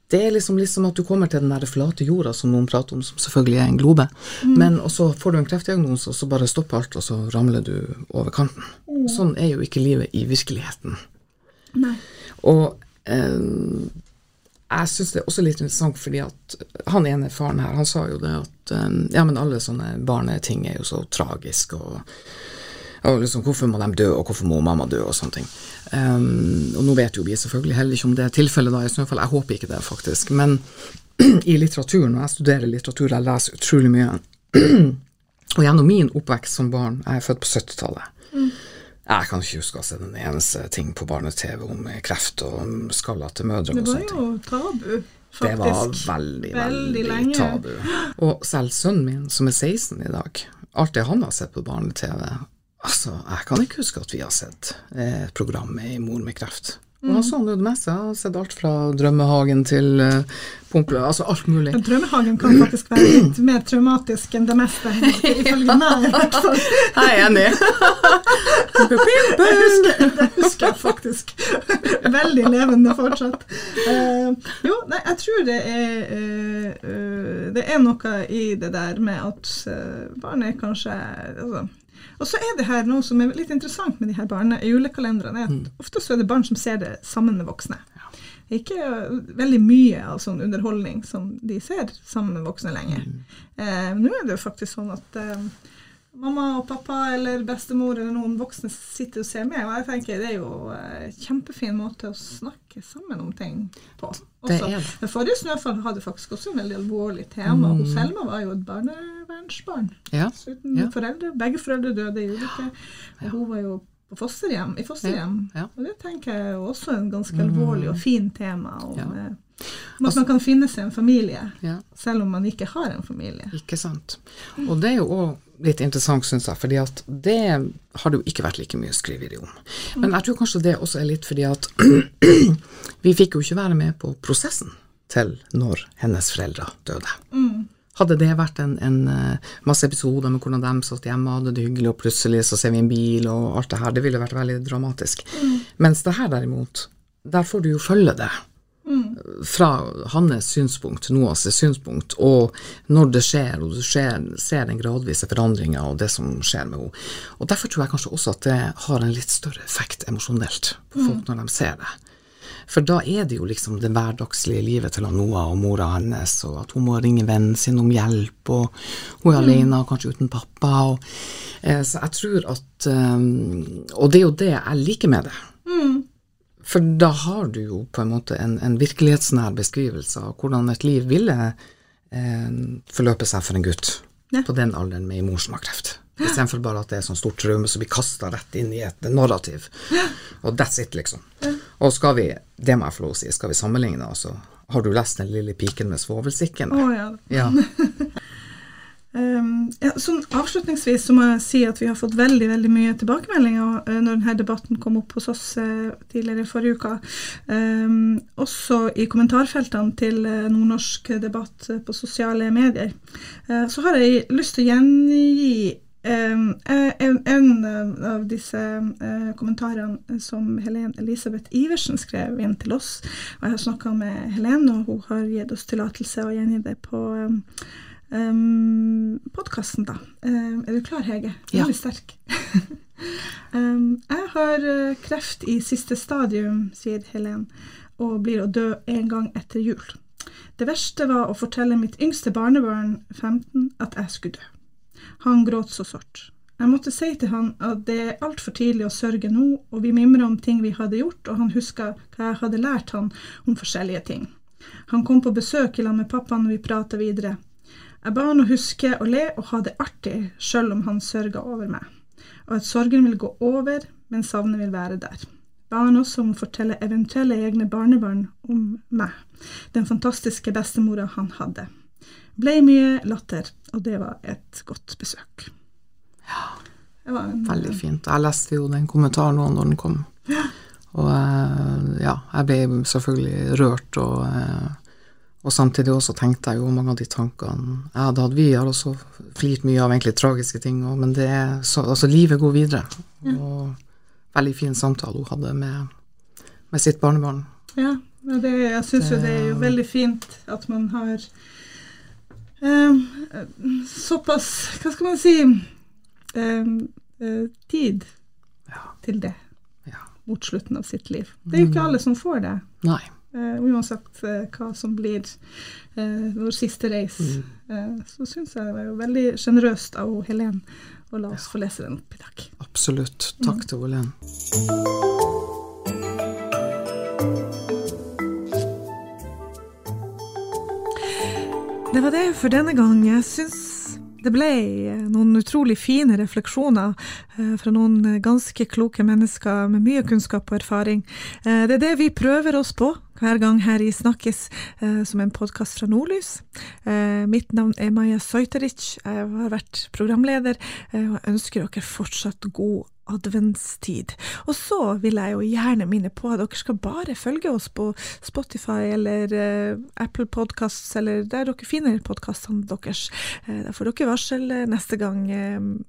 det er liksom, liksom at du kommer til den der flate jorda som noen prater om, som selvfølgelig er en globe, men og så får du en kreftdiagnose, og så bare stopper alt, og så ramler du over kanten. Sånn er jo ikke livet i virkeligheten. Nei. Og eh, jeg syns det er også litt interessant, fordi at han ene faren her, han sa jo det at eh, ja, men alle sånne barneting er jo så tragiske, og, og liksom hvorfor må de dø, og hvorfor må mamma dø, og sånne ting. Um, og nå vet jo vi selvfølgelig heller ikke om det er tilfellet da i Snøfall, jeg håper ikke det, faktisk. Men i litteraturen, og jeg studerer litteratur, jeg leser utrolig mye, og gjennom min oppvekst som barn, jeg er født på 70-tallet, Jeg kan ikke huske å se den en eneste ting på barne-TV om kreft og skalla til mødre Det var jo tabu, Faktisk. Det var veldig, Veldig veldig, tabu. Og selv sønnen min, som er 16 i dag, alt det han har sett på barne-TV Altså, jeg kan ikke huske at vi har sett eh, et program med ei mor med kreft. Og Mm. han så det meste. Jeg har sett alt fra Drømmehagen til uh, Pumple, altså alt mulig. Ja, Drømmehagen kan faktisk være litt mer traumatisk enn det meste, ifølge meg i hvert fall. Jeg er enig. Det husker, husker jeg faktisk. Veldig levende fortsatt. Uh, jo, nei, jeg tror det er uh, eh, Det er noe i det der med at barn er kanskje altså, og så er det her noe som er litt interessant med de her barne julekalenderne. er at Ofte så er det barn som ser det sammen med voksne. Det er ikke veldig mye av sånn underholdning som de ser sammen med voksne lenger. Eh, Nå er det jo faktisk sånn at eh, mamma og pappa eller bestemor eller noen voksne sitter og ser med. Og jeg tenker det er jo en kjempefin måte å snakke sammen om ting på. Det Også. forrige Snøfall hadde faktisk også en veldig alvorlig tema. Mm. Selma var jo et barnevernsbarn. Ja. Uten Ja. foreldre. Begge foreldre døde i ulykke. Og hun var jo på fosterhjem, i fosterhjem. Ja. Og det tenker jeg er også en ganske alvorlig og fin tema. Om, eh, om at man kan finne seg en familie, Ja. selv om man ikke har en familie. Ikke sant. Og det er jo òg litt interessant, syns jeg, fordi at det har det jo ikke vært like mye skriveri om. Men jeg tror kanskje det også er litt fordi at vi fikk jo ikke være med på prosessen til når hennes foreldre døde. Hadde det vært en, en eh, masse episoder med hvordan de satt hjemme og hadde det hyggelig, og plutselig så ser vi en bil og alt det her, det ville vært veldig dramatisk. Mens det her derimot, der får du jo følge det fra hans synspunkt, Noahs synspunkt, og når det skjer, og du ser, ser den gradvise forandringa og det som skjer med henne. Og Derfor tror jeg kanskje også at det har en litt større effekt emosjonelt på folk når de ser det. For da er det jo liksom det hverdagslige livet til Noah og mora hennes, og at hun må ringe vennen sin om hjelp, og hun er alene og kanskje uten pappa. Og, eh, så jeg tror at um, Og det er jo det jeg liker med det. For da har du jo på en måte en, en virkelighetsnær beskrivelse av hvordan et liv ville eh, forløpe seg for en gutt Ja. på den alderen med en mor som har kreft. Istedenfor bare at det er sånn stort traume som blir kasta rett inn i et narrativ. Og that's it, liksom. Og skal vi, det må jeg få lov å si, skal vi sammenligne, altså Har du lest Den lille piken med svovelstikken? Å ja. Ja. Um, ja, sånn avslutningsvis så må jeg si at vi har fått veldig veldig mye tilbakemeldinger uh, når denne debatten kom opp hos oss uh, tidligere i forrige uke. Um, også i kommentarfeltene til uh, Nordnorsk debatt på sosiale medier. Så har jeg lyst til å gjengi um, en, en av disse uh, kommentarene som Helen Elisabeth Iversen skrev inn til oss. Og jeg har snakka med Helen, og hun har gitt oss tillatelse å gjengi det på um, um, podkasten, da. Um, er du klar, Hege? Nå Ja. er sterk. um, jeg har uh, kreft i siste stadium, sier Helen, og blir å dø en gang etter jul. Det verste var å fortelle mitt yngste barnebarn, 15, at jeg skulle dø. Han gråt så sårt. Jeg måtte si til han at det er altfor tidlig å sørge nå, og vi mimra om ting vi hadde gjort, og han huska hva jeg hadde lært han om forskjellige ting. Han kom på besøk i lag med pappa når vi prata videre. Jeg ba han å huske å le og ha det artig, sjøl om han sørga over meg, og at sorgen vil gå over, men savnet vil være der. Ba han også om å fortelle eventuelle egne barnebarn om meg, den fantastiske bestemora han hadde. Ble mye latter, og det var et godt besøk. Det var en, Veldig fint. Jeg leste jo den kommentaren nå når den kom. Og eh, ja, jeg ble selvfølgelig rørt, og, eh, og samtidig også tenkte jeg jo mange av de tankene jeg hadde hatt. Vi har også flirt mye av egentlig tragiske ting, og, men det er så, altså livet går videre. Og veldig fin samtale hun hadde med, med sitt barnebarn. Ja, det, jeg syns jo det er jo veldig fint at man har eh, såpass Hva skal man si eh, Tid Ja. til det Ja. mot slutten av sitt liv. Det er jo ikke alle som får det. Nei. Eh, uansett uh, hva som blir uh, vår siste reis, eh, så syns jeg det var jo veldig sjenerøst av Helen å la oss få lese den opp i dag. Absolutt. Takk til Helen. Det var det for denne gang. Jeg syns Det ble noen utrolig fine refleksjoner fra noen ganske kloke mennesker med mye kunnskap og erfaring. Det er det vi prøver oss på hver gang her i Snakkes, som en podkast fra Nordlys. Mitt navn er Maja Sojteric, jeg har vært programleder og ønsker dere fortsatt god adventstid. Og så vil jeg jo gjerne minne på at dere skal bare følge oss på Spotify eller eh, Apple Podcasts, eller der dere finner podkastene deres. Da får dere varsel neste gang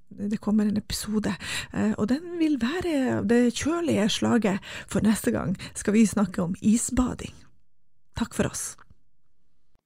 det kommer en episode. og den vil være det kjølige slaget, for neste gang skal vi snakke om isbading. Takk for oss.